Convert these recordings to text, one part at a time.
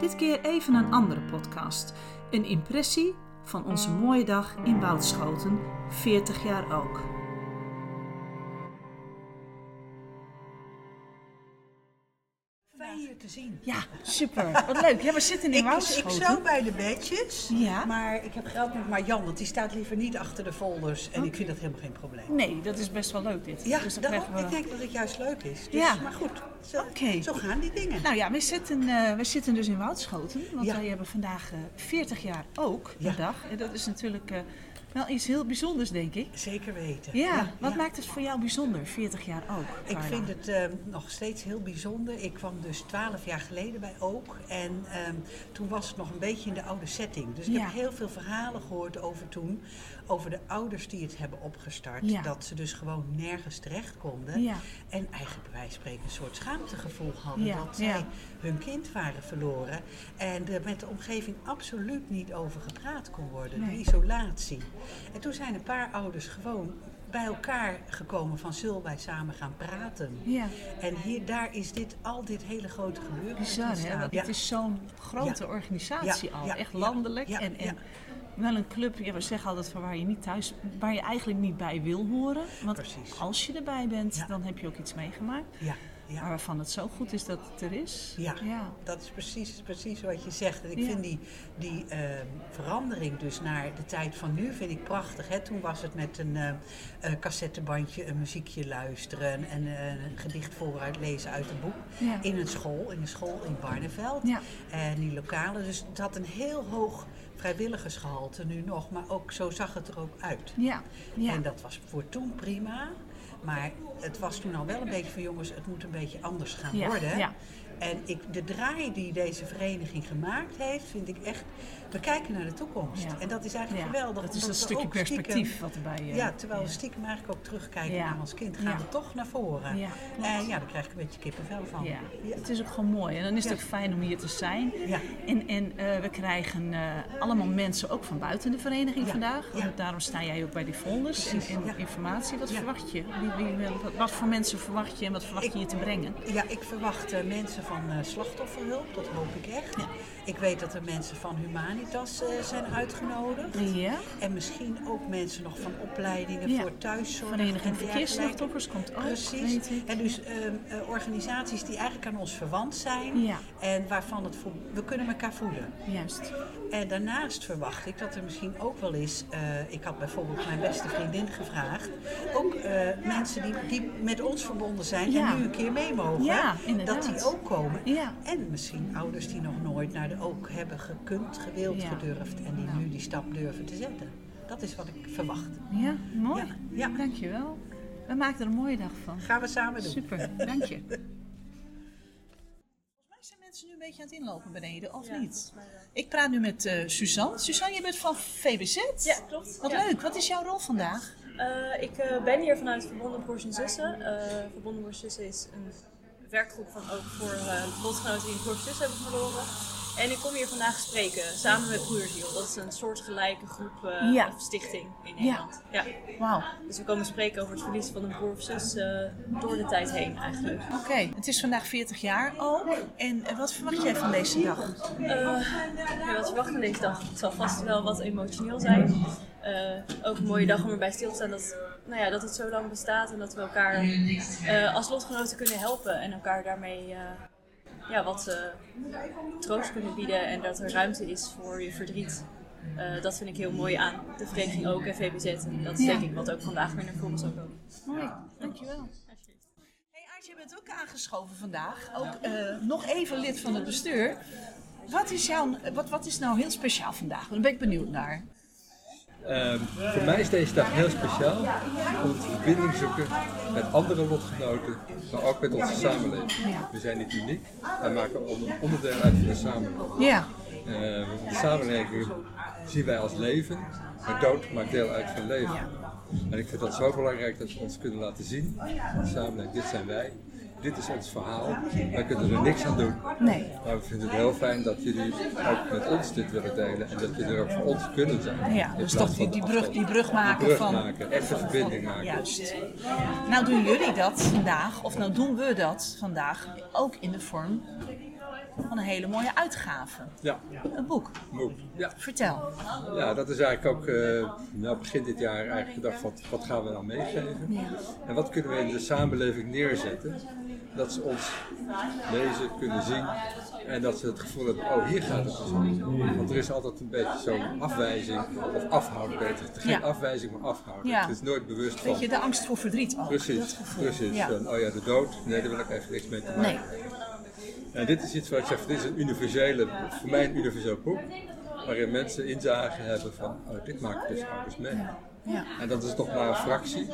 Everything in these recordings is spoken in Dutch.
Dit keer even een andere podcast. Een impressie van onze mooie dag in Woudschoten, 40 jaar ook. Ja, super. Wat leuk. Ja, we zitten in Ik, ik Woudschoten. zo bij de bedjes, Ja. maar ik heb geld met Marjan, want die staat liever niet achter de folders. En ik vind dat helemaal geen probleem. Nee, dat is best wel leuk dit. Ja, dus daarom, ik denk dat het juist leuk is. Dus, Ja. Maar goed, zo, zo gaan die dingen. Nou ja, we zitten, eh, we zitten dus in Woudschoten, want Ja. wij hebben vandaag eh, 40 jaar ook, de Ja. dag. En dat is natuurlijk eh, wel iets heel bijzonders, denk ik. Zeker weten. Ja, wat ja. maakt het voor jou bijzonder, 40 jaar ook? Ik vind het eh, nog steeds heel bijzonder. Ik kwam dus twaalf jaar geleden bij Ook. En ehm, toen was het nog een beetje in de oude setting. Dus ik Ja. heb heel veel verhalen gehoord over toen. Over de ouders die het hebben opgestart. Ja. Dat ze dus gewoon nergens terecht konden. Ja. En eigenlijk bij wijze van spreken een soort schaamtegevoel hadden. Ja, Dat zij hun kind waren verloren. En er met de omgeving absoluut niet over gepraat kon worden. Nee. De isolatie. En toen zijn een paar ouders gewoon bij elkaar gekomen van zullen wij samen gaan praten. Ja. En hier, daar is dit, al dit hele grote gebeuren Bizar, hè? Ja. het is zo'n grote Ja. organisatie al. Echt landelijk. en, en. Wel een club, ja, we zeggen altijd van waar je niet thuis, waar je eigenlijk niet bij wil horen. Want Precies. als je erbij bent, Ja. dan heb je ook iets meegemaakt. Ja, Maar ja. waarvan het zo goed is dat het er is. Ja, ja. dat is precies, precies wat je zegt. En ik Ja. vind die, die ehm, verandering dus naar de tijd van nu vind ik prachtig. Hè? Toen was het met een eh, cassettebandje, een muziekje luisteren en eh, een gedicht vooruit lezen uit een boek. In een school, in een school in Barneveld. Ja. En die lokalen. Dus het had een heel hoog vrijwilligersgehalte nu nog, maar ook zo zag het er ook uit. Ja. ja. En dat was voor toen prima. Maar het was toen al wel een beetje van jongens, het moet een beetje anders gaan Ja, worden. ja. En ik, de draai die deze vereniging gemaakt heeft, vind ik echt. We kijken naar de toekomst. Ja. En dat is eigenlijk Ja, geweldig. Dat is we stukje stiekem- perspectief wat erbij... eh, ja, terwijl we stiekem eigenlijk ook terugkijken naar ons kind, gaan we toch naar voren. Ja. En ja, daar krijg ik een beetje kippenvel van. Ja, het is ook gewoon mooi. En dan is het ook fijn om hier te zijn. Ja. En, en eh, we krijgen eh, allemaal mensen ook van buiten de vereniging vandaag. Ja. Daarom sta jij ook bij die folders en, en informatie. Wat verwacht je? Wie, wie, wat, wat voor mensen verwacht je en wat verwacht Ik- je hier te brengen? Ja, ik verwacht eh, mensen van eh, slachtofferhulp, dat hoop ik echt. Ik weet dat er mensen van Eh, zijn uitgenodigd. Ja. En misschien ook mensen nog van opleidingen Ja. voor thuiszorg. Vereniging. Verkeersslachtoffers komt ook, Precies. En dus ehm, eh, organisaties die eigenlijk aan ons verwant zijn. Ja. En waarvan het voor, we kunnen elkaar voeden. Juist. En daarnaast verwacht ik dat er misschien ook wel is. eh, ik had bijvoorbeeld mijn beste vriendin gevraagd. Ook mensen die, die met ons verbonden zijn Ja. en nu een keer mee mogen. Ja, dat die ook komen. Ja. En misschien ouders die nog nooit naar de ook hebben gekund, gewild, Ja. gedurfd. En die Nou. nu die stap durven te zetten. Dat is wat ik verwacht. Ja, mooi. Ja, ja. Dankjewel. We maken er een mooie dag van. Gaan we samen doen. Super, dank je. Volgens mij zijn mensen nu een beetje aan het inlopen beneden, of niet? Ik praat nu met eh, Suzanne. Suzanne, je bent van VBZ? Ja, klopt. Wat Ja. leuk. Wat is jouw rol vandaag? Eh, ik eh, ben hier vanuit Verbonden Broers en Zussen. Eh, Verbonden Broers en Zussen is een werkgroep van ook voor eh lotgenoten die een broers en zus hebben verloren. En ik kom hier vandaag spreken samen met Broerziel. Dat is een soortgelijke groep eh, Ja. of stichting in Nederland. Ja. Wauw. Dus we komen spreken over het verlies van een broer of zus eh, door de tijd heen eigenlijk. Oké, het is vandaag 40 jaar ook. En eh, wat verwacht jij van deze dag? Eh, ja, wat verwacht aan deze dag? Het zal vast wel wat emotioneel zijn. Eh, ook een mooie dag om erbij stil te staan dat, nou ja, dat het zo lang bestaat en dat we elkaar eh, als lotgenoten kunnen helpen en elkaar daarmee eh, ja, wat eh, troost kunnen bieden en dat er ruimte is voor je verdriet. Eh, dat vind ik heel mooi aan de vereniging ook en VBZ. En dat is Ja. denk ik wat ook vandaag weer naar voren zal komen. Mooi, dankjewel. Hey Aartje, je bent ook aangeschoven vandaag. Ook eh, nog even lid van het bestuur. Wat is, jouw, wat, wat is nou heel speciaal vandaag? Daar ben ik benieuwd naar. Ehm, voor mij is deze dag heel speciaal om de verbinding te zoeken met andere lotgenoten, maar ook met onze samenleving. We zijn niet uniek, wij maken onder- onderdeel uit van de samenleving. Ja, Ehm, de samenleving zien wij als leven, maar dood maakt deel uit van leven. En ik vind dat zo belangrijk dat we ons kunnen laten zien, samen, dit zijn wij, dit is ons verhaal, wij kunnen er niks aan doen. Nee. Maar we vinden het heel fijn dat jullie ook met ons dit willen delen en dat jullie er ook voor ons kunnen zijn. Ja, dus toch die, die, brug, die brug maken brug van... maken, echte verbinding maken. Juist. Nou doen jullie dat vandaag, of nou doen we dat vandaag, ook in de vorm van een hele mooie uitgave. Ja, Een boek. Ja. Vertel. Ja, dat is eigenlijk ook eh, nou, begin dit jaar eigenlijk gedacht, wat, wat gaan we nou meegeven? Ja. En wat kunnen we in de samenleving neerzetten? Dat ze ons lezen, kunnen zien en dat ze het gevoel hebben, oh hier gaat het dus om. Want er is altijd een beetje zo'n afwijzing, of afhouden beter. Geen Ja. afwijzing, maar afhouden. Ja. Het is nooit bewust van. Weet je, de angst voor verdriet ook. dat Precies, precies. Van, oh ja, de dood, nee, daar wil ik even niks mee te maken. Nee. En dit is iets wat ik zeg, dit is een universele, voor mij een universeel boek, waarin mensen inzagen hebben van, oh, dit maakt dus ouders mee. Ja. En dat is toch maar een fractie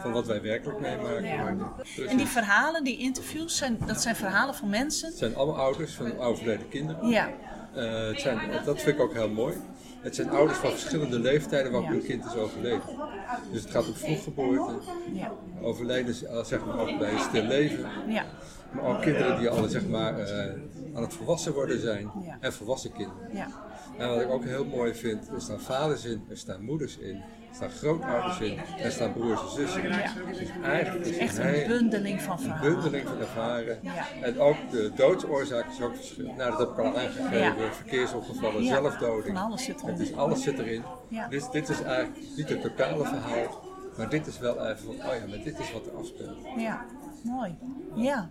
van wat wij werkelijk meemaken. Ja. Precies. En die verhalen, die interviews, zijn, dat zijn verhalen van mensen. Het zijn allemaal ouders van overleden kinderen. Ja. Eh, het zijn, dat vind ik ook heel mooi. Het zijn ouders van verschillende leeftijden waarop Ja. hun kind is overleden. Dus het gaat om vroeggeboorte, Ja. overlijden eh, zeg maar ook bij een stil leven. Ja. Maar ook kinderen die al zeg maar, eh, aan het volwassen worden zijn. Ja. En volwassen kinderen. Ja. En wat ik ook heel mooi vind, er staan vaders in, er staan moeders in, er staan grootouders in, er staan broers en zussen in. Dus eigenlijk is Echt een een bundeling van een verhalen. bundeling van ervaren. Ja. En ook de doodsoorzaak is ook verschillend. Nou, dat heb ik al aangegeven. Ja. Verkeersongevallen, Ja, zelfdoding. van alles zit erin. Het is, alles zit erin. Ja. Dus dit is eigenlijk niet het totale verhaal. Maar dit is wel even van, oh ja, maar dit is wat er afspeelt. Ja, mooi. Ja.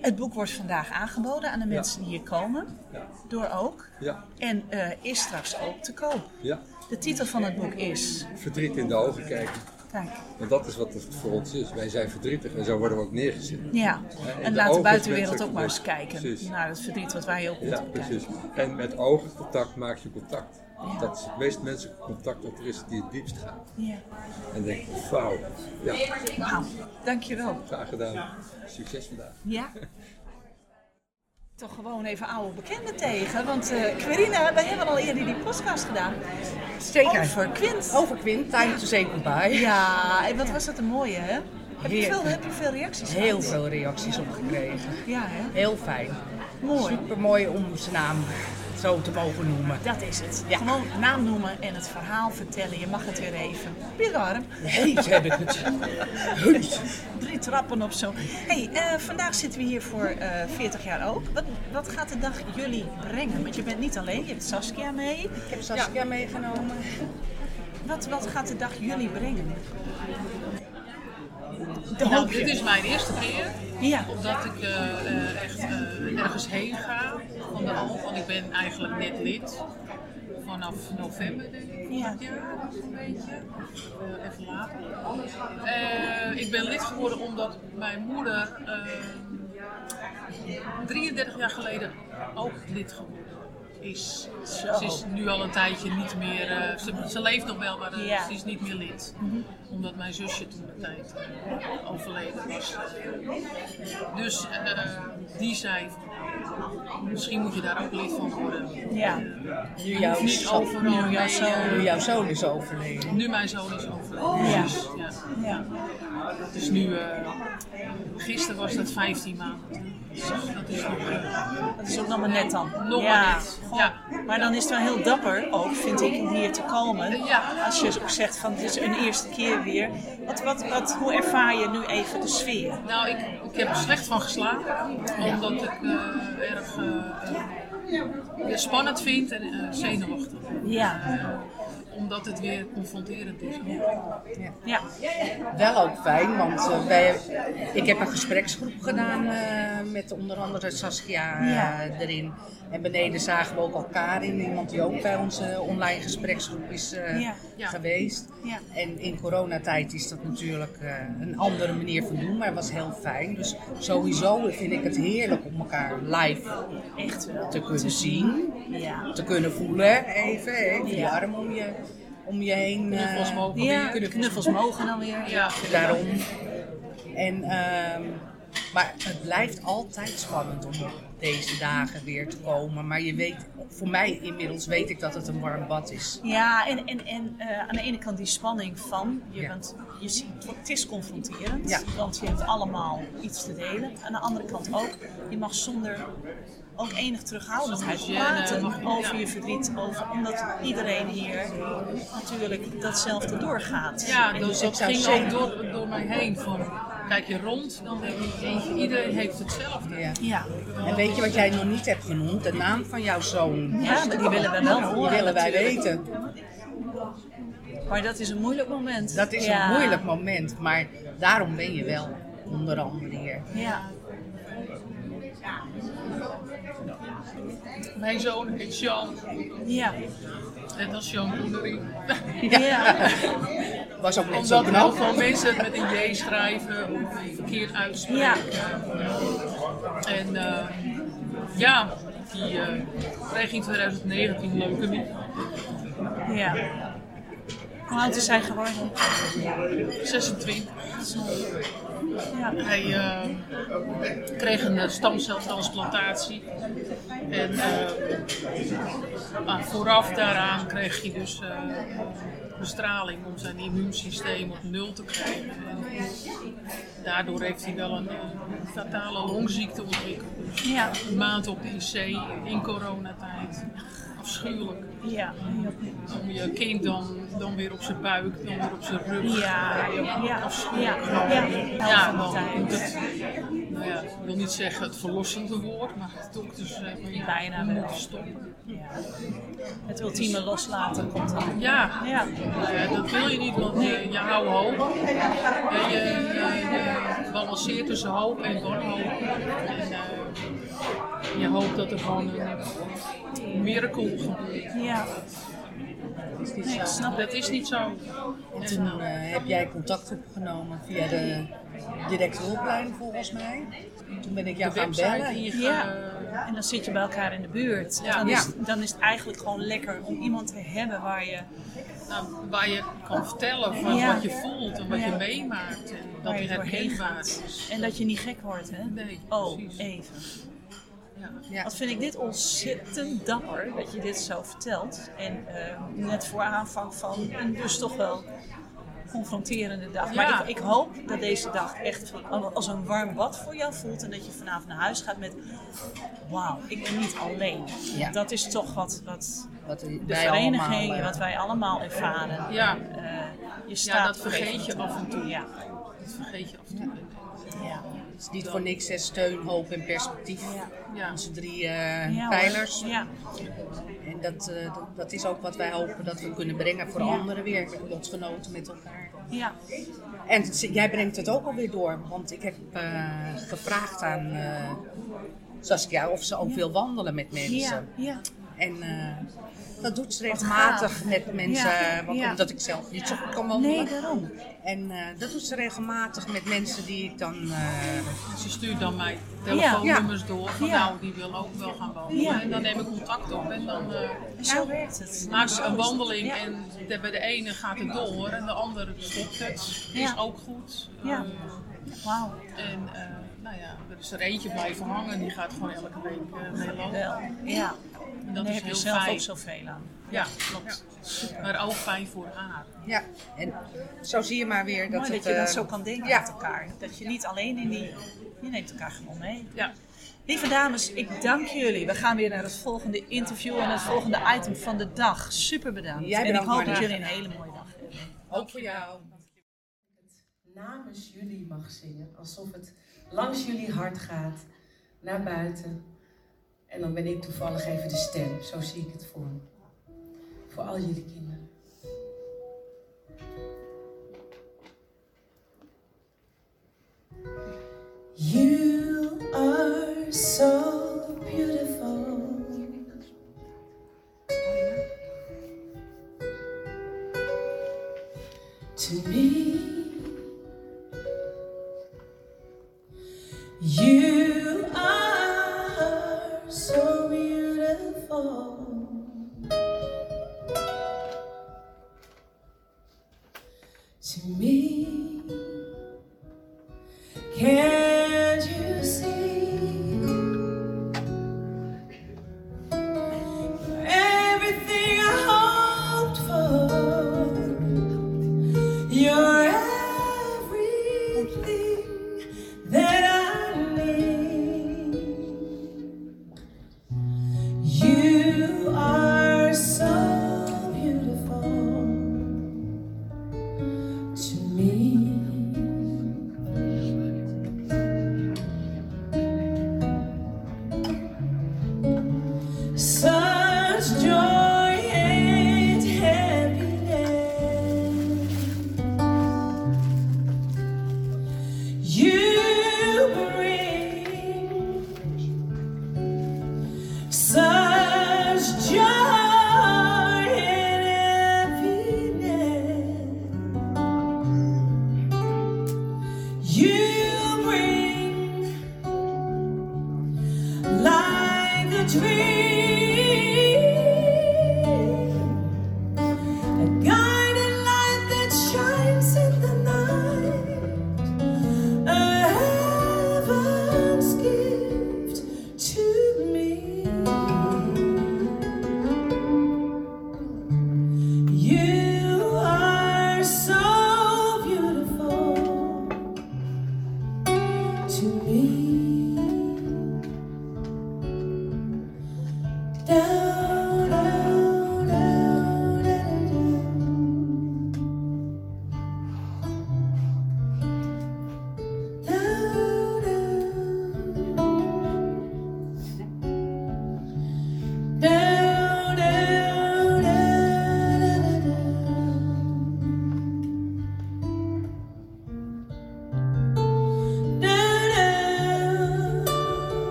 Het boek wordt vandaag aangeboden aan de mensen die hier komen. Ja. Door ook. Ja, En eh, is straks ook te koop. ja. De titel van het boek is. Verdriet in de ogen kijken. Kijk. Want dat is wat het voor ons is. Wij zijn verdrietig en zo worden we ook neergezet. Ja. En de laat de buitenwereld ook maar eens kijken Precies. naar het verdriet wat wij ook Ja, moeten precies. kijken. En met ogencontact maak je contact. Dat is het meest menselijke contact dat er is die het diepst gaat. Ja. En denk, wauw, ja, Wauw, dankjewel. graag gedaan. Succes vandaag. Ja. Toch gewoon even oude bekenden tegen. Want eh Querina, wij hebben al eerder die podcast gedaan. Zeker. Over Quint. Over Quint, Time to Say Goodbye. Ja, en wat was dat een mooie, hè? Heb je veel, heb je veel reacties Heel gehad? veel reacties op gekregen. Ja, hè? Heel fijn. Mooi. Super mooi om zijn naam zo te mogen noemen. Dat is het. Ja. Gewoon naam noemen en het verhaal vertellen. Je mag het weer even. Weer warm. Heet heb ik het. Drie trappen op zo. hey, eh, vandaag zitten we hier voor eh 40 jaar ook. Wat, wat gaat de dag jullie brengen? Want je bent niet alleen, je hebt Saskia mee. Ik heb Saskia meegenomen. Wat, wat gaat de dag jullie brengen? De Nou, dit is mijn eerste keer Ja. dat ik eh, eh, echt eh, ergens heen ga van de. Want ik ben eigenlijk net lid. Vanaf november denk ik, Ja. dit jaar, een beetje. Eh, even later. Eh, ik ben lid geworden omdat mijn moeder eh, 33 jaar geleden ook lid geworden is. Ze is nu al een tijdje niet meer, eh, ze, ze leeft nog wel, maar eh, Ja. ze is niet meer lid. Omdat mijn zusje toen de tijd overleden was. Dus eh, die zei misschien moet je daar ook lid van worden. Ja. Nu jouw, niet zoon, overal nu jouw mee, zoon- nu jouw zoon is overleden. nu mijn zoon is overleden. Ja. Precies, ja. Ja. Dus nu, eh, gisteren was dat 15 maanden. Dus dat is nog, eh, Dat is ook nog maar net dan. Nog ja. maar net, ja. Maar dan is het wel heel dapper ook, vind ik, om hier te komen. Ja. Als je ook zegt van het is een eerste keer weer. Wat, wat, wat, hoe ervaar je nu even de sfeer? Nou, ik, ik heb er slecht van geslapen. Omdat ik eh, erg spannend vind en zenuwachtig. Ja. Omdat het weer confronterend is. Ja. Wel ook fijn, want eh, wij, ik heb een gespreksgroep gedaan eh, met onder andere Saskia eh, Ja. erin. En beneden zagen we ook elkaar in, iemand die ook bij onze online gespreksgroep is eh, Ja. Ja. geweest. Ja. En in coronatijd is dat natuurlijk eh, een andere manier van doen, maar het was heel fijn. Dus sowieso vind ik het heerlijk om elkaar live Echt wel. te kunnen zien, Ja. te kunnen voelen even, hè, die Ja. arm om je, om je heen. eh, Knuffels mogen Ja, weer. knuffels mogen dan weer. Ja. daarom. En ehm, Maar het blijft altijd spannend om deze dagen weer te komen. Maar je weet, voor mij inmiddels weet ik dat het een warm bad is. Ja, en, en, en eh, aan de ene kant die spanning van, je Ja. bent, je ziet, het is confronterend, Ja. want je hebt allemaal iets te delen. Aan de andere kant ook, je mag zonder ook enig terughoudendheid gêne praten je- over je verdriet, over, omdat iedereen hier natuurlijk datzelfde doorgaat. Ja, dus dat ging zeggen- ook door, door mij heen. Van, kijk je rond, dan denk ik, iedereen heeft hetzelfde. Ja. Ja, En weet je wat jij nog niet hebt genoemd? De naam van jouw zoon. ja, maar die willen we wel Die horen. willen wij natuurlijk. weten. Maar dat is een moeilijk moment. Dat is Ja. een moeilijk moment, maar daarom ben je wel onder andere hier. Ja, Mijn zoon heet Jean, ja, en dat is Jean Koenderie. ja. Was ook net zo Omdat heel knap. veel mensen met een J schrijven of verkeerd uitspreken. Ja. En eh, ja, die eh, kreeg in 2019 leukemie. ja. Hoe oud is hij geworden? 26. Hij eh, kreeg een eh, stamceltransplantatie. En eh, ah, vooraf daaraan kreeg hij dus bestraling om zijn immuunsysteem op nul te krijgen. En daardoor heeft hij wel een eh, fatale longziekte ontwikkeld. Dus Ja. een maand op de IC in coronatijd. Afschuwelijk. Ja. Om je kind dan, dan weer op zijn buik, dan weer op zijn rug. Ja, ja, ja, ja, ja. Ja, dan tijd. Het, nou ja, ik wil niet zeggen het verlossende woord, maar de dokters hebben je Bijna wel. stoppen. Het ultieme loslaten komt dan. Ja, Ja. ja, dat wil je niet, want je, je houdt hoop. En je, je, je balanceert tussen hoop en wanhoop. En eh, je hoopt dat er gewoon een miracle gebeurt. Ja. Dat is niet Nee, ik zo. snap Dat is niet zo. En toen eh, heb jij contact opgenomen via de directe hulplijn volgens mij. Toen ben ik jou De gaan bellen. die je Ja. ge- En dan zit je bij elkaar in de buurt. Ja. Dan, Ja. is, dan is het eigenlijk gewoon lekker om iemand te hebben waar je, nou, waar je kan vertellen van Ja. wat je voelt en wat Ja. je meemaakt. En dat waar je je doorheen herkenbaar gaat. is. En dat je niet gek wordt, hè? Nee, Oh, precies. even. Ja. Wat vind ik dit ontzettend dapper dat je dit zo vertelt. En eh, net voor aanvang van een dus toch wel confronterende dag. Maar Ja. ik, ik hoop dat deze dag echt als een warm bad voor jou voelt. En dat je vanavond naar huis gaat met, wauw, ik ben niet alleen. Ja. Dat is toch wat, wat Wat de vereniging, allemaal, eh, wat wij allemaal ervaren. Ja. Eh, je staat Ja, dat vergeet je af en toe. Ja. Dat vergeet je af en toe. Ja. Het is niet voor niks hè, steun, hoop en perspectief. Ja. Onze drie eh, pijlers. Ja. En dat, eh, dat, dat is ook wat wij hopen dat we kunnen brengen voor Ja. anderen weer. Lotgenoten met elkaar. Ja. En jij brengt het ook alweer door. Want ik heb eh, gevraagd aan eh, Saskia of ze ook wil wandelen met mensen. Ja. En eh, dat doet ze regelmatig met mensen, Ja, want ja. omdat ik zelf niet zo goed kan wandelen. Nee, daarom. En eh, dat doet ze regelmatig met mensen die ik dan... eh, Ze stuurt dan mij telefoonnummers door van Ja. nou, die wil ook wel gaan wandelen. Ja. En dan neem ik contact op en dan eh En zo werkt het. maken we een wandeling Ja. en de- bij de ene gaat het door en de andere stopt het. Ja. Is ook goed. Ja. Eh, Wauw. en eh, nou ja, er is er eentje blijven hangen, die gaat gewoon elke week uh, mee lopen. Wel. Ja. En dat daar is heb je zelf fijn. ook zoveel aan. Ja, klopt. Maar ook fijn voor haar. ja, en zo zie je maar weer dat Mooi het... dat je dan eh, zo kan denken ja. met elkaar. Dat je niet alleen in die... Je neemt elkaar gewoon mee. Ja. Lieve dames, ik dank jullie. We gaan weer naar het volgende interview en het volgende item van de dag. Super bedankt. Jij en ik hoop dat jullie een hele mooie dag hebben. Ook voor jou. namens jullie mag zingen. Alsof het langs jullie hart gaat, naar buiten. En dan ben ik toevallig even de stem. Zo zie ik het voor me. Voor al jullie kinderen. You are so So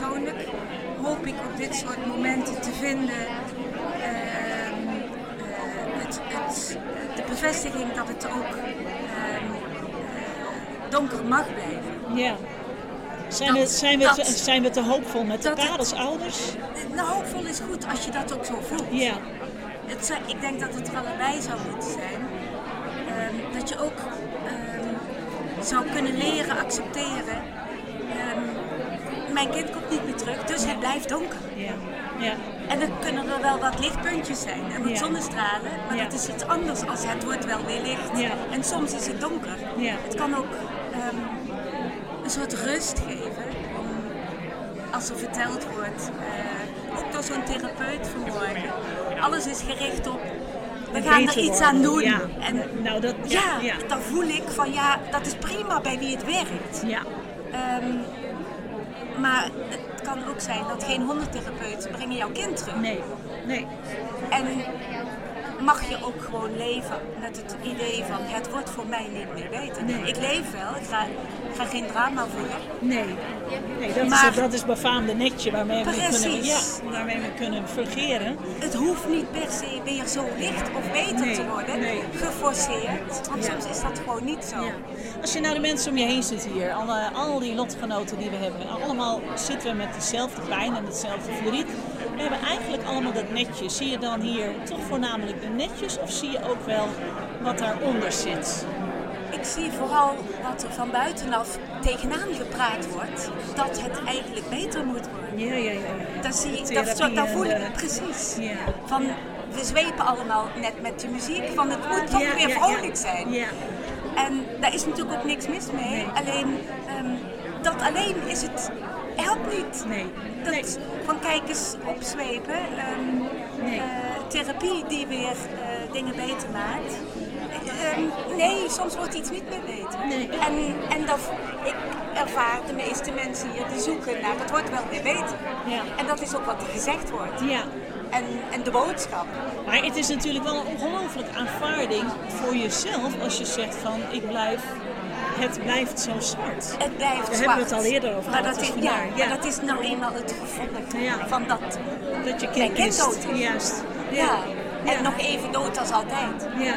persoonlijk hoop ik op dit soort momenten te vinden um, uh, het, het, de bevestiging dat het ook uh, donker mag blijven. Ja. Zijn, dat, we, zijn, we, dat, zijn we te hoopvol met elkaar als ouders? Nou, hoopvol is goed als je dat ook zo voelt. Ja. Het, ik denk dat het er allebei zou moeten zijn. Um, dat je ook um, zou kunnen leren accepteren. Mijn kind komt niet meer terug, dus het blijft donker. Ja. Ja. En dan kunnen er wel wat lichtpuntjes zijn en wat ja. zonnestralen, maar ja. dat is iets anders als het wordt wel weer licht. Ja. En soms is het donker. Het kan ook een soort rust geven, om, als er verteld wordt, uh, ook door zo'n therapeut vanmorgen. Alles is gericht op we gaan er iets aan doen. Ja. En nou, dat, ja, ja, dan voel ik van ja, dat is prima bij wie het werkt. Ja. Um, maar het kan ook zijn dat geen hondentherapeuten brengen jouw kind terug. Nee, nee. En mag je ook gewoon leven met het idee van het wordt voor mij niet meer beter. Nee. Ik leef wel, ik ga, ik ga geen drama voelen. Nee, nee dat, Maar- is, dat is befaamde netje waarmee we, kunnen, ja, waarmee we kunnen fungeren. Het hoeft niet per se weer zo licht of beter Nee, te worden, nee. geforceerd. Want Ja. soms is dat gewoon niet zo. Ja. Als je nou de mensen om je heen ziet hier, alle, al die lotgenoten die we hebben, allemaal zitten we met dezelfde pijn en hetzelfde verdriet. We hebben eigenlijk allemaal dat netje. Zie je dan hier toch voornamelijk de netjes of zie je ook wel wat daaronder zit? Ik zie vooral wat er van buitenaf tegenaan gepraat wordt, dat het eigenlijk beter moet worden. Ja, ja, ja. ja. Dat, zie ik, dat, zo- dat voel ik het precies. Ja. Van, we zwepen allemaal net met de muziek, van het moet toch Ja, weer vrolijk zijn. Ja. En daar is natuurlijk ook niks mis mee. Nee. Alleen, ehm, dat alleen is het, helpt niet. Nee. Dat, Nee. Van kijk eens opzwepen, ehm, Nee. eh, therapie die weer eh, dingen beter maakt. Ehm, nee, soms wordt iets niet meer beter. Nee. En, en dat, ik ervaar de meeste mensen hier die zoeken naar het wordt wel weer beter. Ja. En dat is ook wat er gezegd wordt. Ja. En, en de boodschap. Maar het is natuurlijk wel een ongelooflijke aanvaarding voor jezelf als je zegt van ik blijf, het blijft zo zwart. Het blijft Daar zwart. hebben we het al eerder over maar gehad, dat dus is, ja, ja. maar dat is nou eenmaal het gevolg Ja. van dat. Dat je kind dood is. Juist. Ja. En nog even dood als altijd. Ja.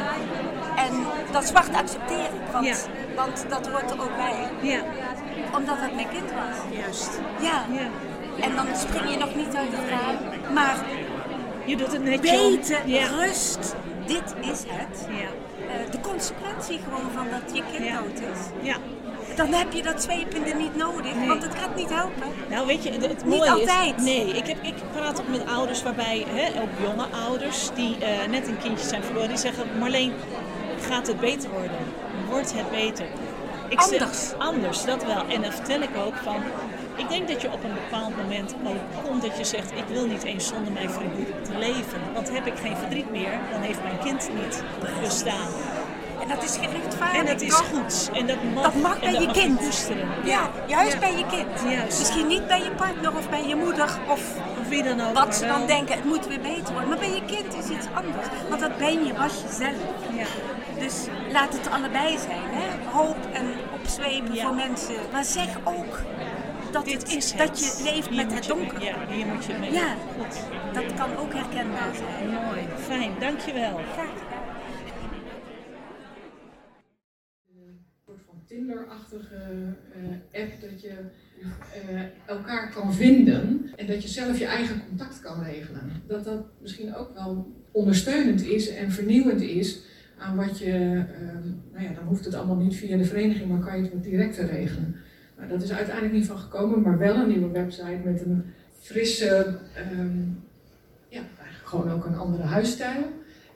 En dat zwart accepteer ik, want, dat hoort er ook bij. Ja. Omdat het mijn kind was. Juist. Ja. Ja. En dan spring je nog niet uit het raam. Maar Je doet het netjes. Ja. rust, dit is het. Ja. Eh, de consequentie gewoon van dat je kind dood is. Ja. Dan heb je dat zwepende niet nodig, Nee. want het gaat niet helpen. Nou weet je, het, het Niet altijd. is... Nee, ik, heb, ik praat ook met ouders waarbij, hè, ook jonge ouders, die eh, net een kindje zijn verloren, die zeggen, Marleen, gaat het beter worden? Wordt het beter? Ik zeg, Anders. anders, dat wel. En dan vertel ik ook van, ik denk dat je op een bepaald moment ook komt dat je zegt, ik wil niet eens zonder mijn verdriet te leven. Want heb ik geen verdriet meer, dan heeft mijn kind niet bestaan. En dat is gerechtvaardigd. En dat is goed. En dat mag, Dat mag bij dat je mag kind. koesteren. Ja, juist Ja. bij je kind. Juist. Misschien niet bij je partner of bij je moeder of Of wie dan ook. wat ze wel- dan denken, het moet weer beter worden. Maar bij je kind is iets anders. Want dat ben je, was jezelf. Ja. Dus laat het allebei zijn. Hè? Hoop en opzwepen Ja. voor mensen. Maar zeg ook dat, Dit het, is dat je leeft Hier met het je- donker. Ja, hier moet je mee. Ja. Goed. Dat kan ook herkenbaar zijn. Mooi. Fijn. Dankjewel. Graag gedaan. soort van Tinder-achtige eh, app dat je eh, elkaar kan vinden en dat je zelf je eigen contact kan regelen. Dat dat misschien ook wel ondersteunend is en vernieuwend is aan wat je, ehm, nou ja, dan hoeft het allemaal niet via de vereniging, maar kan je het wat directer regelen. Nou, dat is uiteindelijk niet van gekomen, maar wel een nieuwe website met een frisse, ehm, ja, eigenlijk gewoon ook een andere huisstijl.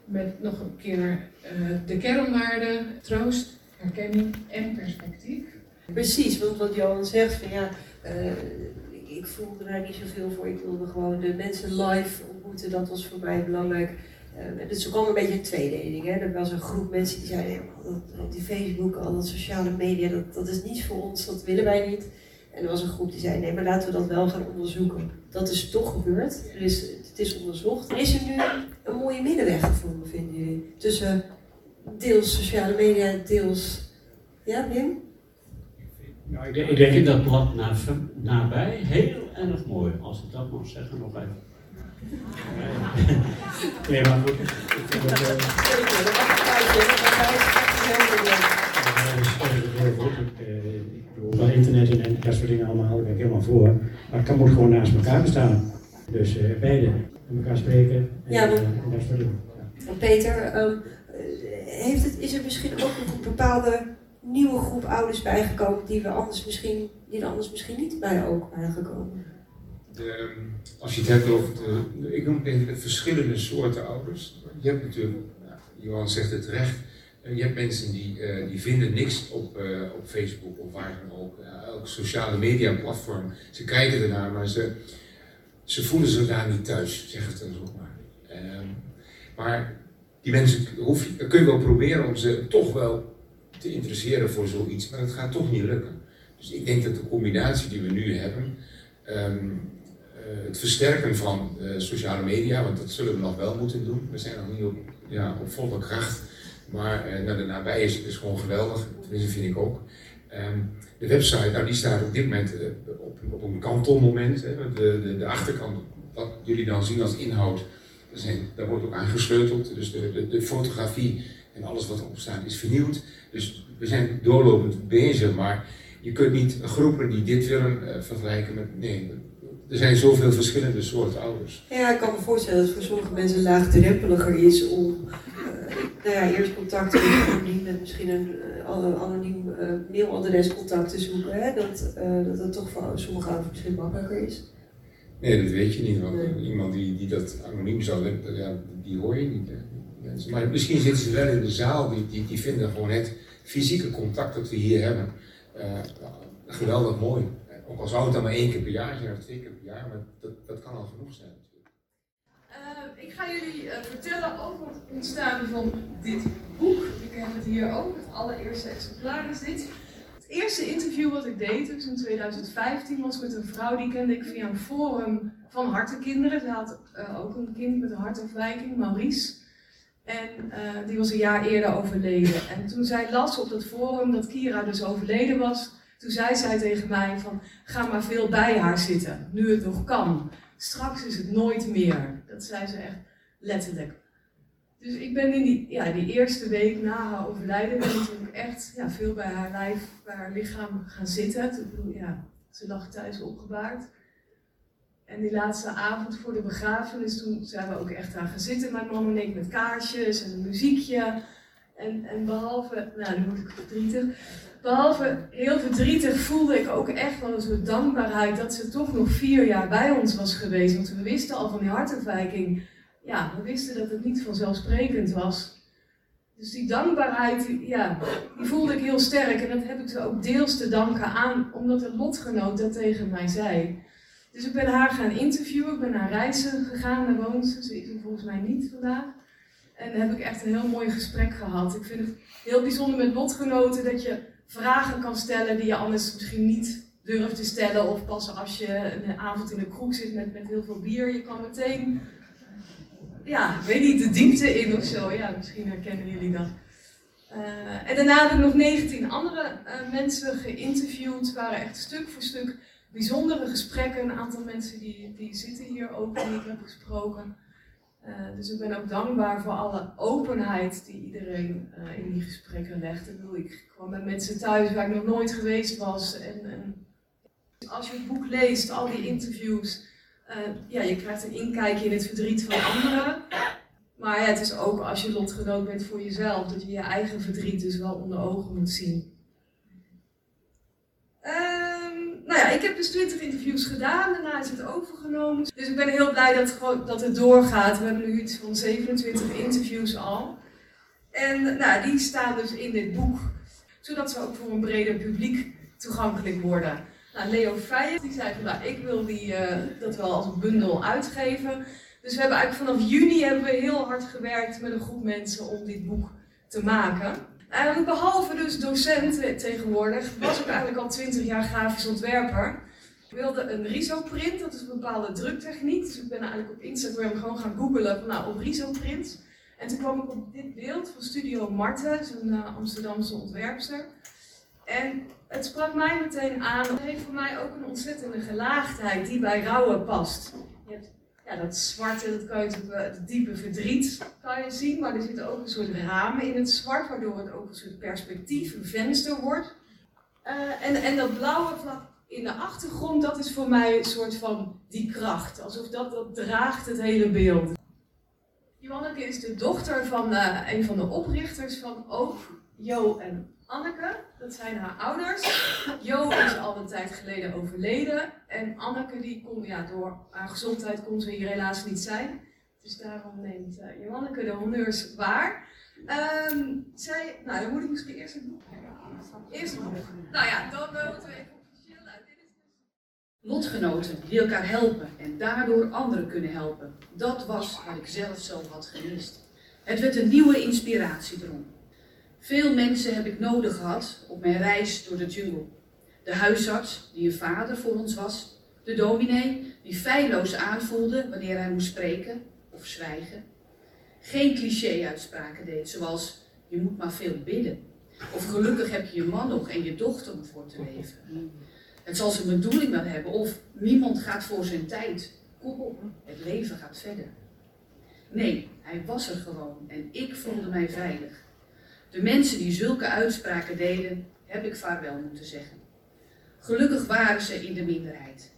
Met nog een keer eh, de kernwaarden, troost, herkenning en perspectief. Precies, want wat Johan zegt van ja, ik, ik voelde daar niet zoveel voor. Ik wilde gewoon de mensen live ontmoeten, dat was voor mij belangrijk. Uh, dus er kwam een beetje een tweedeling. Hè. Er was een groep mensen die zeiden, die Facebook, al dat sociale media, dat, dat is niets voor ons, dat willen wij niet. En er was een groep die zei, nee, maar laten we dat wel gaan onderzoeken. Dat is toch gebeurd. Er het is onderzocht. Er is er nu een mooie middenweg gevonden, vinden jullie? Tussen deels sociale media, deels... Ja, Wim? Ik, denk, ik dat blad na, nabij heel erg mooi, als ik dat mag zeggen nog even. Nee, maar goed. Ik van internet en, dat soort dingen allemaal, daar ben ik helemaal voor. Maar het kan moet gewoon naast elkaar bestaan. Dus uh, beide met elkaar spreken en, ja, maar, uh, en dat soort dingen. Ja. Peter, um, heeft het, is er misschien ook een bepaalde nieuwe groep ouders bijgekomen die, we anders misschien, die er anders misschien niet bij ook waren gekomen? Als je het hebt over de, ik noem verschillende soorten ouders. Je hebt natuurlijk, nou, Johan zegt het terecht, je hebt mensen die, uh, die vinden niks op, uh, op Facebook of waar dan ook. Elk sociale media platform. Ze kijken ernaar, maar ze, ze voelen zich daar niet thuis, zeg het dan maar. Um, maar die mensen hoef kun je wel proberen om ze toch wel te interesseren voor zoiets, maar het gaat toch niet lukken. Dus ik denk dat de combinatie die we nu hebben, um, het versterken van sociale media, want dat zullen we nog wel moeten doen. We zijn nog niet op, ja, op volle kracht. Maar uh, nou, de nabij is, gewoon geweldig, tenminste vind ik ook. Um, de website, nou, die staat op dit moment op, op een kantelmoment. Hè. De, de, de, achterkant, wat jullie dan zien als inhoud, zijn, daar wordt ook aan gesleuteld. Dus de, de, de, fotografie en alles wat erop staat is vernieuwd. Dus we zijn doorlopend bezig, maar je kunt niet groepen die dit willen vergelijken met. Nee, er zijn zoveel verschillende soorten ouders. Ja, ik kan me voorstellen dat het voor sommige mensen laagdrempeliger is om nou ja, eerst contact met anoniem en misschien een uh, anoniem uh, mailadres contact te zoeken. Hè? Dat, dat het toch voor sommige ouders misschien makkelijker is. Nee, dat weet je niet. Want nee. iemand die, die dat anoniem zou hebben, ja, die hoor je niet. Hè. Maar misschien zitten ze wel in de zaal, die, die, die vinden gewoon het fysieke contact dat we hier hebben geweldig mooi. Ook al zou het dan maar één keer per jaar zijn of twee keer per jaar, maar dat, dat kan al genoeg zijn. Uh, ik ga jullie uh, vertellen over het ontstaan van dit boek. Ik heb het hier ook, het allereerste exemplaar is dit. Het eerste interview wat ik deed, dus in 2015, was met een vrouw die kende ik via een forum van hartenkinderen. Ze had uh, ook een kind met een hartafwijking, Maurice. En die was een jaar eerder overleden. En toen zij las op dat forum dat Kira dus overleden was, toen zei zij tegen mij van, ga maar veel bij haar zitten, nu het nog kan. Straks is het nooit meer. Dat zei ze echt letterlijk. Dus ik ben in die, ja, die eerste week na haar overlijden ben ik echt ja, veel bij haar lijf, bij haar lichaam gaan zitten. Toen, ja, ze lag thuis opgebaard. En die laatste avond voor de begrafenis, toen zijn we ook echt aan gaan zitten, mijn man en ik, met kaarsjes en een muziekje. En, en behalve, nou nu word ik verdrietig, behalve heel verdrietig voelde ik ook echt wel een soort dankbaarheid dat ze toch nog vier jaar bij ons was geweest. Want we wisten al van die hartafwijking, ja, we wisten dat het niet vanzelfsprekend was. Dus die dankbaarheid, ja, die voelde ik heel sterk. En dat heb ik ze ook deels te danken aan, omdat een lotgenoot dat tegen mij zei. Dus ik ben haar gaan interviewen, ik ben naar reizen gegaan, daar woont ze, ze is er volgens mij niet vandaag. En daar heb ik echt een heel mooi gesprek gehad. Ik vind het heel bijzonder met lotgenoten dat je vragen kan stellen die je anders misschien niet durft te stellen. Of pas als je een avond in een kroeg zit met, met heel veel bier, je kan meteen, ja, weet niet, de diepte in of zo. Ja, misschien herkennen jullie dat. Uh, en daarna heb ik nog 19 andere uh, mensen geïnterviewd. Het waren echt stuk voor stuk bijzondere gesprekken. Een aantal mensen die, die zitten hier ook, die ik heb gesproken. Uh, dus ik ben ook dankbaar voor alle openheid die iedereen uh, in die gesprekken legt. Ik kwam met mensen thuis waar ik nog nooit geweest was. En, en als je het boek leest, al die interviews, uh, ja, je krijgt een inkijkje in het verdriet van anderen. Maar ja, het is ook als je lotgenoot bent voor jezelf, dat je je eigen verdriet dus wel onder ogen moet zien. nou ja, ik heb dus 20 interviews gedaan, daarna is het overgenomen. Dus ik ben heel blij dat, dat het doorgaat. We hebben nu iets van 27 interviews al. En nou, die staan dus in dit boek. zodat ze ook voor een breder publiek toegankelijk worden. Nou, Leo Feijen die zei van nou, ik wil die, eh, dat wel als een bundel uitgeven. Dus we hebben eigenlijk vanaf juni hebben we heel hard gewerkt met een groep mensen om dit boek te maken. En behalve dus docent tegenwoordig, was ik eigenlijk al 20 jaar grafisch ontwerper. Ik wilde een risoprint, dat is een bepaalde druktechniek. Dus ik ben eigenlijk op Instagram gewoon gaan googelen van, nou, op risoprint. En toen kwam ik op dit beeld van Studio Marten, zo'n uh, Amsterdamse ontwerpster. En het sprak mij meteen aan. Het heeft voor mij ook een ontzettende gelaagdheid die bij rouwen past. Je hebt ja, dat zwarte, dat kan je natuurlijk, het diepe verdriet kan je zien, maar er zitten ook een soort ramen in het zwart, waardoor het ook een soort perspectief, een venster wordt. Uh, en, en dat blauwe vlak in de achtergrond, dat is voor mij een soort van die kracht. Alsof dat, dat draagt het hele beeld. Johanneke is de dochter van uh, een van de oprichters van Ook, Jo en Anneke. Dat zijn haar ouders. Jo is al een tijd geleden overleden. En Anneke, die kon, ja, door haar gezondheid kon ze hier helaas niet zijn. Dus daarom neemt uh, Johanneke de honneurs waar. Um, zij, nou dan moet ik misschien eerst boek Eerst boek. Nou ja, dan uh, moeten we even Lotgenoten die elkaar helpen en daardoor anderen kunnen helpen. Dat was wat ik zelf zo had gemist. Het werd een nieuwe inspiratiebron. Veel mensen heb ik nodig gehad op mijn reis door de jungle. De huisarts, die een vader voor ons was. De dominee, die feilloos aanvoelde wanneer hij moest spreken of zwijgen. Geen cliché-uitspraken deed, zoals je moet maar veel bidden. Of gelukkig heb je je man nog en je dochter om voor te leven. Het zal zijn bedoeling wel hebben of niemand gaat voor zijn tijd. Kom op, het leven gaat verder. Nee, hij was er gewoon en ik voelde mij veilig. De mensen die zulke uitspraken deden, heb ik vaarwel moeten zeggen. Gelukkig waren ze in de minderheid.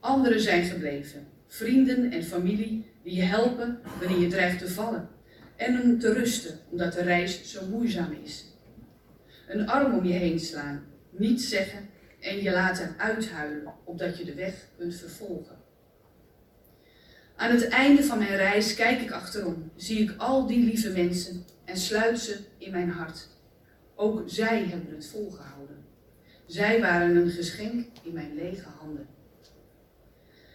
Anderen zijn gebleven, vrienden en familie die je helpen wanneer je dreigt te vallen en om te rusten omdat de reis zo moeizaam is. Een arm om je heen slaan, niets zeggen en je laten uithuilen opdat je de weg kunt vervolgen. Aan het einde van mijn reis kijk ik achterom, zie ik al die lieve mensen en sluit ze in mijn hart. Ook zij hebben het volgehouden. Zij waren een geschenk in mijn lege handen.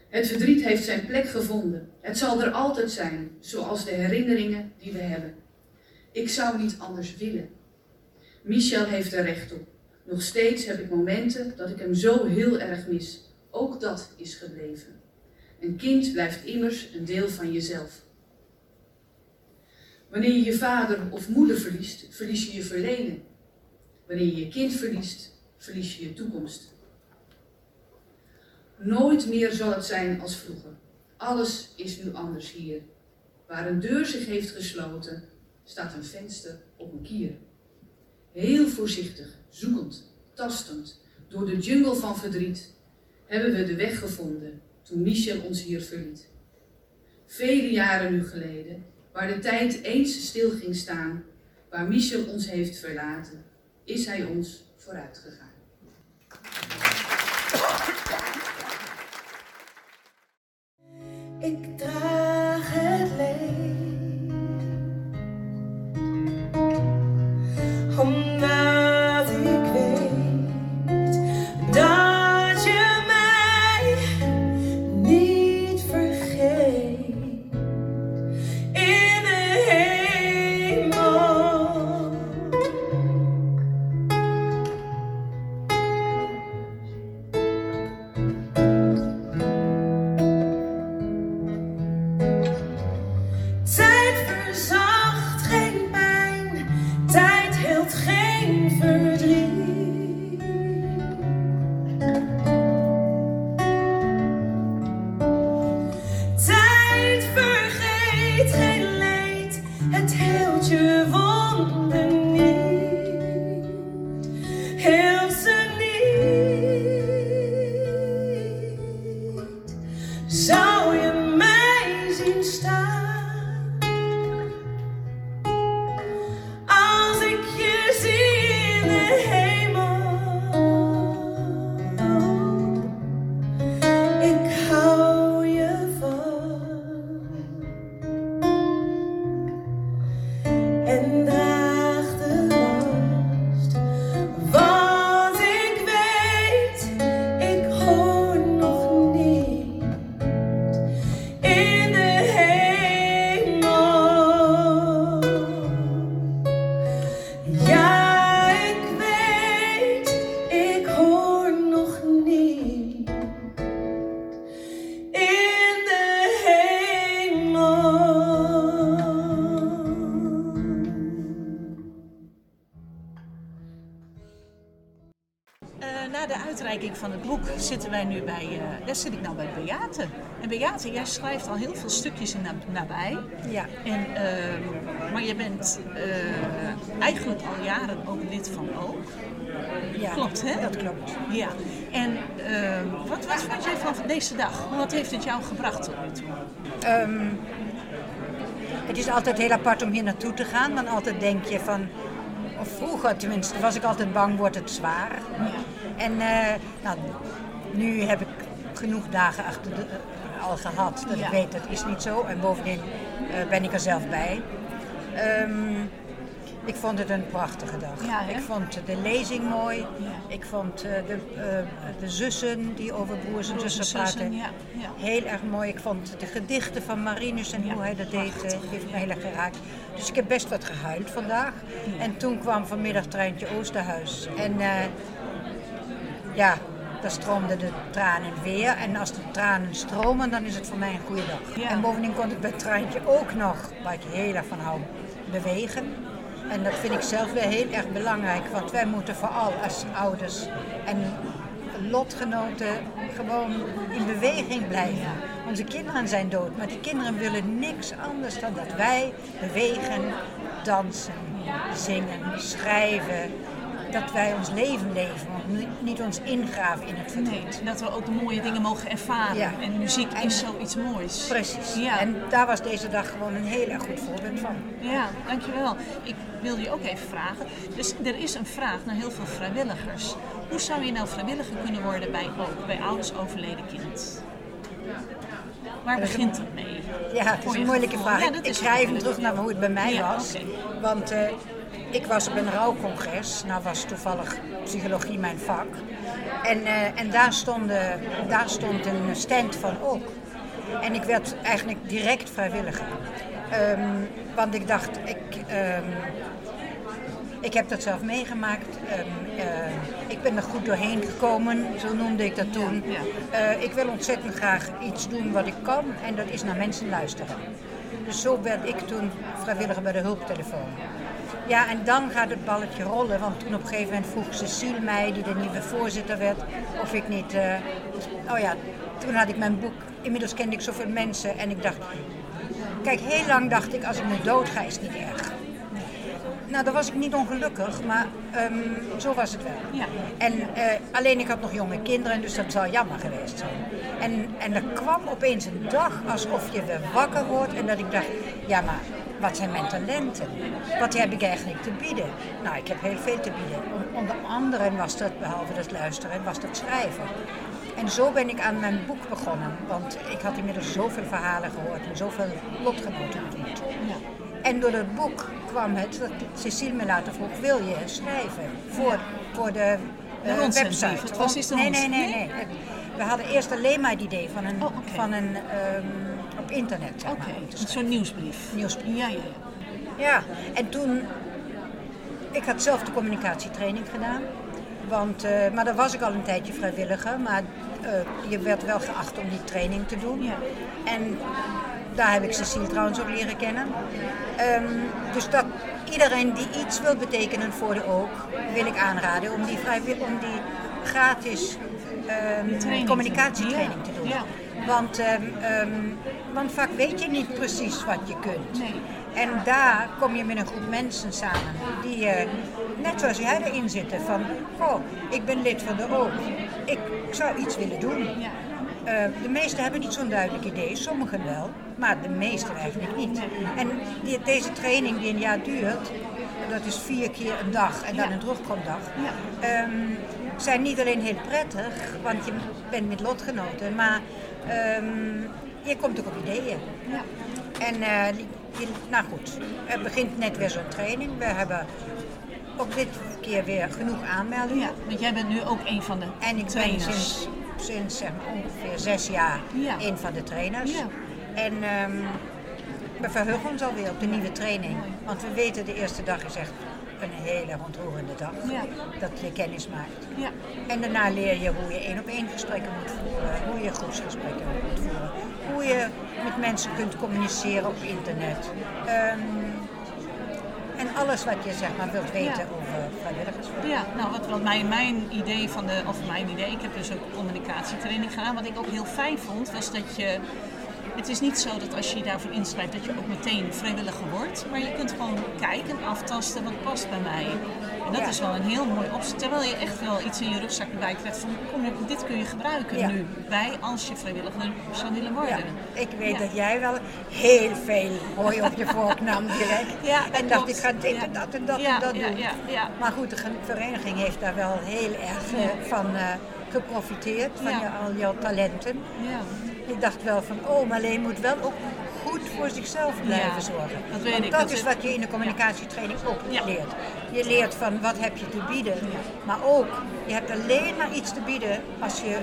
Het verdriet heeft zijn plek gevonden. Het zal er altijd zijn, zoals de herinneringen die we hebben. Ik zou niet anders willen. Michel heeft er recht op. Nog steeds heb ik momenten dat ik hem zo heel erg mis. Ook dat is gebleven. Een kind blijft immers een deel van jezelf. Wanneer je je vader of moeder verliest, verlies je je verleden. Wanneer je je kind verliest, verlies je je toekomst. Nooit meer zal het zijn als vroeger. Alles is nu anders hier. Waar een deur zich heeft gesloten, staat een venster op een kier. Heel voorzichtig, zoekend, tastend, door de jungle van verdriet, hebben we de weg gevonden toen Michel ons hier verliet. Vele jaren nu geleden Waar de tijd eens stil ging staan, waar Michel ons heeft verlaten, is hij ons vooruit van het boek zitten wij nu bij, eh, daar zit ik nou bij Beate. En Beate, jij schrijft al heel veel stukjes in na- nabij. Ja. En, ehm, maar je bent eh, eigenlijk al jaren ook lid van Ook. Ja, klopt, hè? dat klopt. Ja. En ehm, wat, wat vond jij van deze dag? Wat heeft het jou gebracht tot nu toe? Ehm, het is altijd heel apart om hier naartoe te gaan, want altijd denk je van, of vroeger tenminste, was ik altijd bang, wordt het zwaar. En eh, nou, nu heb ik genoeg dagen achter de, eh, al gehad dat Ja. ik weet dat is niet zo. En bovendien eh, ben ik er zelf bij. Ehm, ik vond het een prachtige dag. Ja, ik vond de lezing mooi. Ik vond de, de zussen die over broers en zussen praten ja, heel erg mooi. Ik vond de gedichten van Marinus en hoe hij dat deed, heeft me heel erg geraakt. Dus ik heb best wat gehuild vandaag. En toen kwam vanmiddag treintje Oosterhuis. En ja, daar stroomden de tranen weer. En als de tranen stromen, dan is het voor mij een goede dag. En bovendien kon ik bij treintje ook nog, waar ik heel erg van hou, bewegen. En dat vind ik zelf weer heel erg belangrijk, want wij moeten vooral als ouders en lotgenoten gewoon in beweging blijven. Onze kinderen zijn dood, maar die kinderen willen niks anders dan dat wij bewegen, dansen, zingen, schrijven. Dat wij ons leven leven, want niet ons ingraven in het verdriet. dat we ook de mooie dingen mogen ervaren. Ja. En muziek is zoiets moois. Precies. Ja. En daar was deze dag gewoon een heel erg goed voorbeeld van. Ja, dankjewel. Ik wil je ook even vragen. Dus er is een vraag naar heel veel vrijwilligers. Hoe zou je nou vrijwilliger kunnen worden bij, bij ouders overleden kind? Waar begint het mee? Ja, het is een moeilijke vraag. Ja, Ik- moeilijk. terug naar hoe het bij mij Ja, was. Want eh, ik was op een rouwcongres. Nou was toevallig psychologie mijn vak. En, eh, en daar, stonden, daar stond een stand van ook. En ik werd eigenlijk direct vrijwilliger. Ehm, want ik dacht, ik, ehm, ik heb dat zelf meegemaakt. Ehm, eh, ik ben er goed doorheen gekomen, zo noemde ik dat toen. Eh, ik wil ontzettend graag iets doen wat ik kan en dat is naar mensen luisteren. Dus zo werd ik toen vrijwilliger bij de hulptelefoon. Ja, en dan gaat het balletje rollen, want toen op een gegeven moment vroeg Cecile mij, die de nieuwe voorzitter werd, of ik niet... eh, oh ja, toen had ik mijn boek, inmiddels kende ik zoveel mensen en ik dacht... Kijk, heel lang dacht ik, als ik nu dood ga, is het niet erg. Nou, dan was ik niet ongelukkig, maar ehm, zo was het wel. En eh, alleen ik had nog jonge kinderen, dus dat zou jammer geweest zijn. En, en er kwam opeens een dag alsof je weer wakker wordt en dat ik dacht, ja maar wat zijn mijn talenten? Wat heb ik eigenlijk te bieden? Nou, ik heb heel veel te bieden. On- onder andere was dat, behalve dat luisteren, was dat schrijven. En zo ben ik aan mijn boek begonnen, want ik had inmiddels zoveel verhalen gehoord en zoveel lotgenoten ontmoet. En door dat boek kwam het dat Cecile me later vroeg, wil je schrijven voor, voor de, De eh, website? Het was de nee, nee, nee, nee. Het- We hadden eerst alleen maar het idee van een, van een ehm, op internet. Zeg te schrijven. Zo'n nieuwsbrief. Nieuwsbrief. Ja, ja, ja. Ja, en toen, ik had zelf de communicatietraining gedaan. Want, eh, maar daar was ik al een tijdje vrijwilliger, maar eh, je werd wel geacht om die training te doen. En daar heb ik Cecile trouwens ook leren kennen. Ehm, dus dat iedereen die iets wil betekenen voor de ook, wil ik aanraden om die, vrijwillig, om die gratis Training communicatietraining te doen. Ja. Want, ehm, ehm, want vaak weet je niet precies wat je kunt. En daar kom je met een groep mensen samen die, eh, net zoals jij erin zitten, van, oh, ik ben lid van de O. Ik zou iets willen doen. Eh, de meesten hebben niet zo'n duidelijk idee, sommigen wel, maar de meesten eigenlijk niet. En die, deze training die een jaar duurt, dat is vier keer een dag en dan een terugkomdag, ehm, zijn niet alleen heel prettig, want je bent met lotgenoten, maar ehm, je komt ook op ideeën. En eh, nou goed, er begint net weer zo'n training. We hebben ook dit keer weer genoeg aanmeldingen. Ja, want jij bent nu ook een van de En ik ben sinds, sinds zeg maar, ongeveer zes jaar een van de trainers. Ja. En ehm, we verheugen ons alweer op de nieuwe training. Want we weten de eerste dag is echt een hele ontroerende dag. Ja. Dat je kennis maakt. Ja. En daarna leer je hoe je één op één gesprekken moet voeren, hoe je groepsgesprekken moet voeren, hoe je met mensen kunt communiceren op internet. Ehm, en alles wat je zeg maar wilt weten Ja. over vrijwilligers. Ja, nou wat, wat mijn, mijn idee van de, of mijn idee, ik heb dus ook communicatietraining gedaan. Wat ik ook heel fijn vond, was dat je, het is niet zo dat als je je daarvoor inschrijft dat je ook meteen vrijwilliger wordt. Maar je kunt gewoon kijken, aftasten wat past bij mij. En dat Ja. is wel een heel mooi opzet. Terwijl je echt wel iets in je rugzak erbij krijgt van, kom, dit kun je gebruiken Ja. nu bij als je vrijwilliger zou willen worden. Ik weet dat jij wel heel veel hooi op je vork nam direct. Ja, dat en dacht, klopt. ik ga dit en dat en dat en dat doen. ja, ja. Maar goed, de vereniging heeft daar wel heel erg eh, van eh, geprofiteerd, van je, al jouw talenten. Ja. Ik dacht wel van, oh, Marleen moet wel ook goed voor zichzelf blijven Ja, zorgen. dat weet Want ik, dat, dat is wat je in de communicatietraining ook leert. Je leert van wat heb je te bieden, maar ook, je hebt alleen maar iets te bieden als je,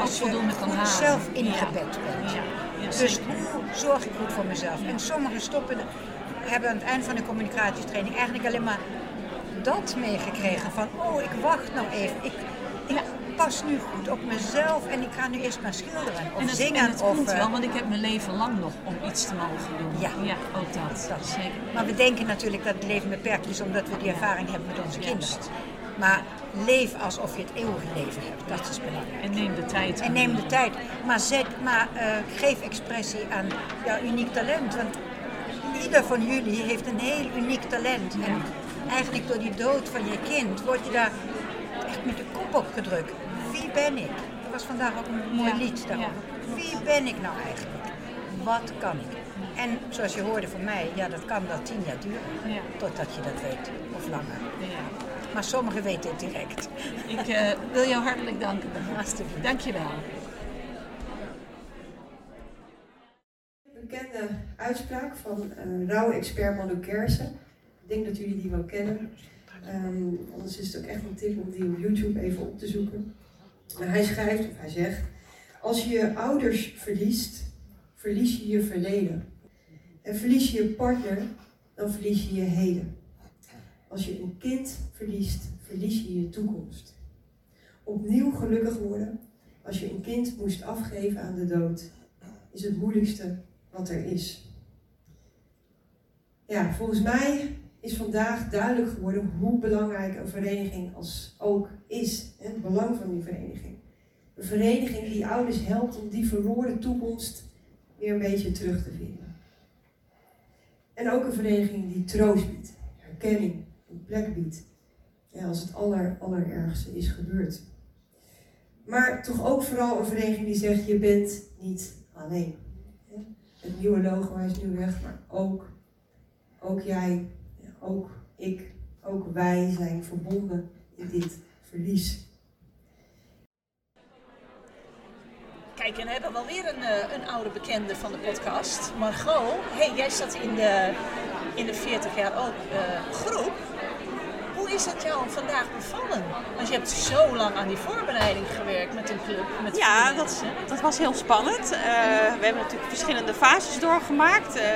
als je goed zelf ingebed bent. Dus hoe zorg ik goed voor mezelf? En sommigen stoppen, hebben aan het eind van de communicatietraining eigenlijk alleen maar dat meegekregen van, oh, ik wacht nog even. Ik, ik pas nu goed op mezelf en ik ga nu eerst maar schilderen of En het, zingen. en het of, komt eh, wel, want ik heb mijn leven lang nog om iets te mogen doen. Ja. ja ook dat. Dat. Zeker. Maar we denken natuurlijk dat het leven beperkt is omdat we die ervaring hebben met onze kinderen. Maar leef alsof je het eeuwige leven hebt. Dat is belangrijk. En neem de tijd. En neem de tijd. Maar, zet, maar eh, geef expressie aan jouw uniek talent. Want ieder van jullie heeft een heel uniek talent. En eigenlijk door die dood van je kind word je daar echt met de kop op gedrukt. Wie ben ik? Er was vandaag ook een mooi Ja, lied daarover. Wie ben ik nou eigenlijk? Wat kan ik? En zoals je hoorde van mij, ja, dat kan wel tien jaar duren. Ja. Totdat je dat weet. Of langer. Ja. Maar sommigen weten het direct. Ik eh, wil jou hartelijk danken. Alsjeblieft. Dank je wel. Een bekende uitspraak van uh, rouwexpert Manu Kersen. Ik denk dat jullie die wel kennen. Ehm, anders is het ook echt een tip om die op YouTube even op te zoeken. Hij schrijft, of hij zegt, als je je ouders verliest, verlies je je verleden. En verlies je je partner, dan verlies je je heden. Als je een kind verliest, verlies je je toekomst. Opnieuw gelukkig worden, als je een kind moest afgeven aan de dood, is het moeilijkste wat er is. Ja, volgens mij is vandaag duidelijk geworden hoe belangrijk een vereniging als ook is. Het belang van die vereniging. Een vereniging die ouders helpt om die verloren toekomst weer een beetje terug te vinden. En ook een vereniging die troost biedt, herkenning, een plek biedt. Als het aller, allerergste is gebeurd. Maar toch ook vooral een vereniging die zegt, je bent niet alleen. Het nieuwe logo is nu weg, maar ook, ook jij, ook ik, ook wij zijn verbonden in dit verlies. Kijk, en we hebben wel weer een, eh, een oude bekende van de podcast. Margot, hey, jij zat in de, in de 40 jaar ook eh, groep. Hoe is het jou vandaag bevallen? Want je hebt zo lang aan die voorbereiding gewerkt met een club. Met Ja, dat, dat was heel spannend. Eh, we hebben natuurlijk verschillende fases doorgemaakt. Eh,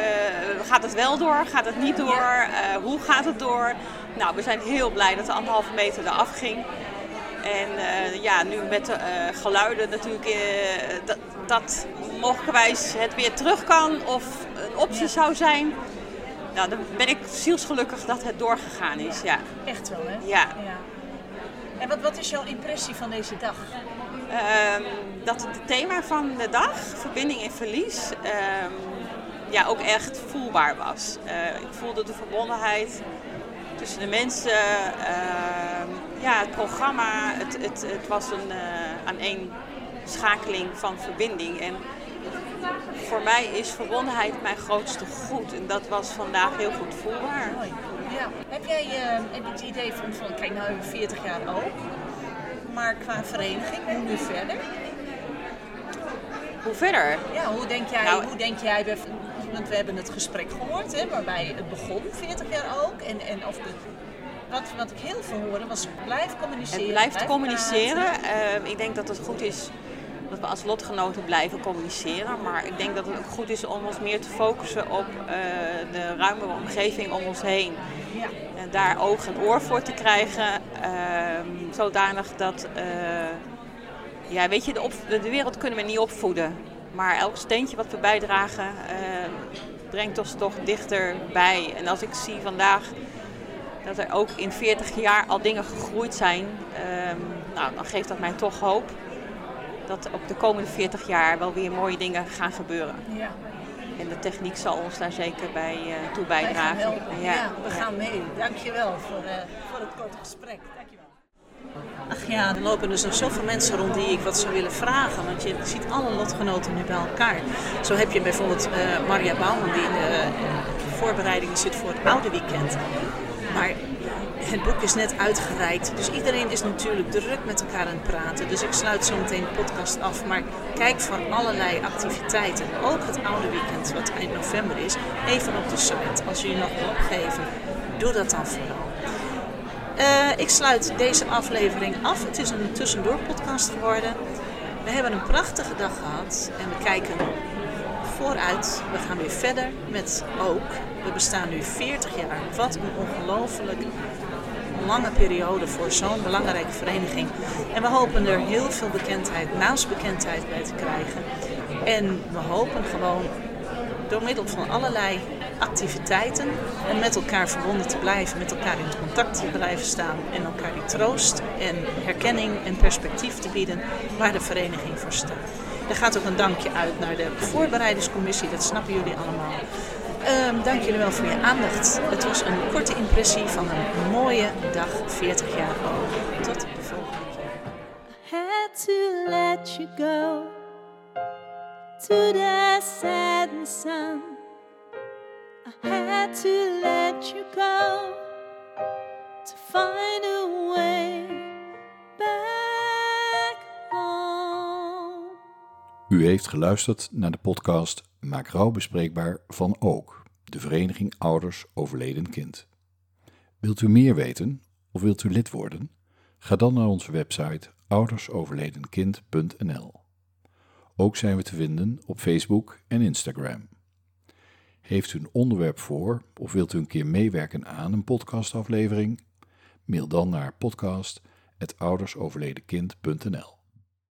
gaat het wel door? Gaat het niet door? Eh, hoe gaat het door? Nou, we zijn heel blij dat de anderhalve meter eraf ging. En ja, nu met de geluiden natuurlijk, eh, dat, dat mogelijkerwijs het weer terug kan of een optie zou zijn. Nou, dan ben ik zielsgelukkig dat het doorgegaan is, ja. Echt wel, hè? Ja. En wat, wat is jouw impressie van deze dag? Ehm, dat het thema van de dag, verbinding en verlies, ehm, ja, ook echt voelbaar was. Eh, ik voelde de verbondenheid tussen de mensen, ehm, ja, het programma. Het, het, het was een uh, aaneenschakeling van verbinding. En voor mij is verbondenheid mijn grootste goed. En dat was vandaag heel goed voelbaar. Ja. Heb jij uh, het idee van, van, kijk nou 40 jaar ook, maar qua vereniging, hoe nu verder? Hoe verder? Ja, hoe denk jij, Nou, hoe denk jij want we hebben het gesprek gehoord, hè, waarbij het begon, 40 jaar ook. En, en of de, wat, wat ik heel veel hoorde was blijf communiceren. Blijft blijf communiceren. Uh, ik denk dat het goed is dat we als lotgenoten blijven communiceren. Maar ik denk dat het ook goed is om ons meer te focussen op uh, de ruime omgeving om ons heen. En daar oog en oor voor te krijgen. Uh, zodanig dat, uh, ja weet je, de, de, wereld kunnen we niet opvoeden. Maar elk steentje wat we bijdragen, brengt ons toch dichterbij. En als ik zie vandaag dat er ook in 40 jaar al dingen gegroeid zijn, ehm, nou, dan geeft dat mij toch hoop dat ook de komende 40 jaar wel weer mooie dingen gaan gebeuren. Ja. En de techniek zal ons daar zeker bij uh, toe bijdragen. Wij gaan helpen. ja, we gaan mee. Dankjewel voor, uh, voor het korte gesprek. Dankjewel. Ach ja, er lopen dus nog zoveel mensen rond die ik wat zou willen vragen. Want je ziet alle lotgenoten nu bij elkaar. Zo heb je bijvoorbeeld uh, Maria Bouwman die in de voorbereidingen zit voor het oude weekend. Maar het boek is net uitgereikt. Dus iedereen is natuurlijk druk met elkaar aan het praten. Dus ik sluit zo meteen de podcast af. Maar kijk voor allerlei activiteiten. Ook het oude weekend, wat eind november is. Even op de site. Als jullie nog wil opgeven, doe dat dan vooral. Uh, ik sluit deze aflevering af. Het is een tussendoor podcast geworden. We hebben een prachtige dag gehad. En we kijken vooruit. We gaan weer verder met ook. We bestaan nu 40 jaar. Wat een ongelooflijk lange periode voor zo'n belangrijke vereniging. En we hopen er heel veel bekendheid, naamsbekendheid bij te krijgen. En we hopen gewoon door middel van allerlei activiteiten en met elkaar verbonden te blijven, met elkaar in contact te blijven staan en elkaar die troost en herkenning en perspectief te bieden waar de vereniging voor staat. Er gaat ook een dankje uit naar de voorbereidingscommissie, dat snappen jullie allemaal. Um, dank jullie wel voor je aandacht. Het was een korte impressie van een mooie dag, 40 jaar oud. Tot de volgende keer. had to let you go to the setting sun. I had to let you go to find a way back home. U heeft geluisterd naar de podcast Maak rouw bespreekbaar van Ook, de Vereniging Ouders Overleden Kind. Wilt u meer weten of wilt u lid worden? Ga dan naar onze website oudersoverledenkind.nl. Ook zijn we te vinden op Facebook en Instagram. Heeft u een onderwerp voor of wilt u een keer meewerken aan een podcastaflevering? Mail dan naar podcast.oudersoverledenkind.nl.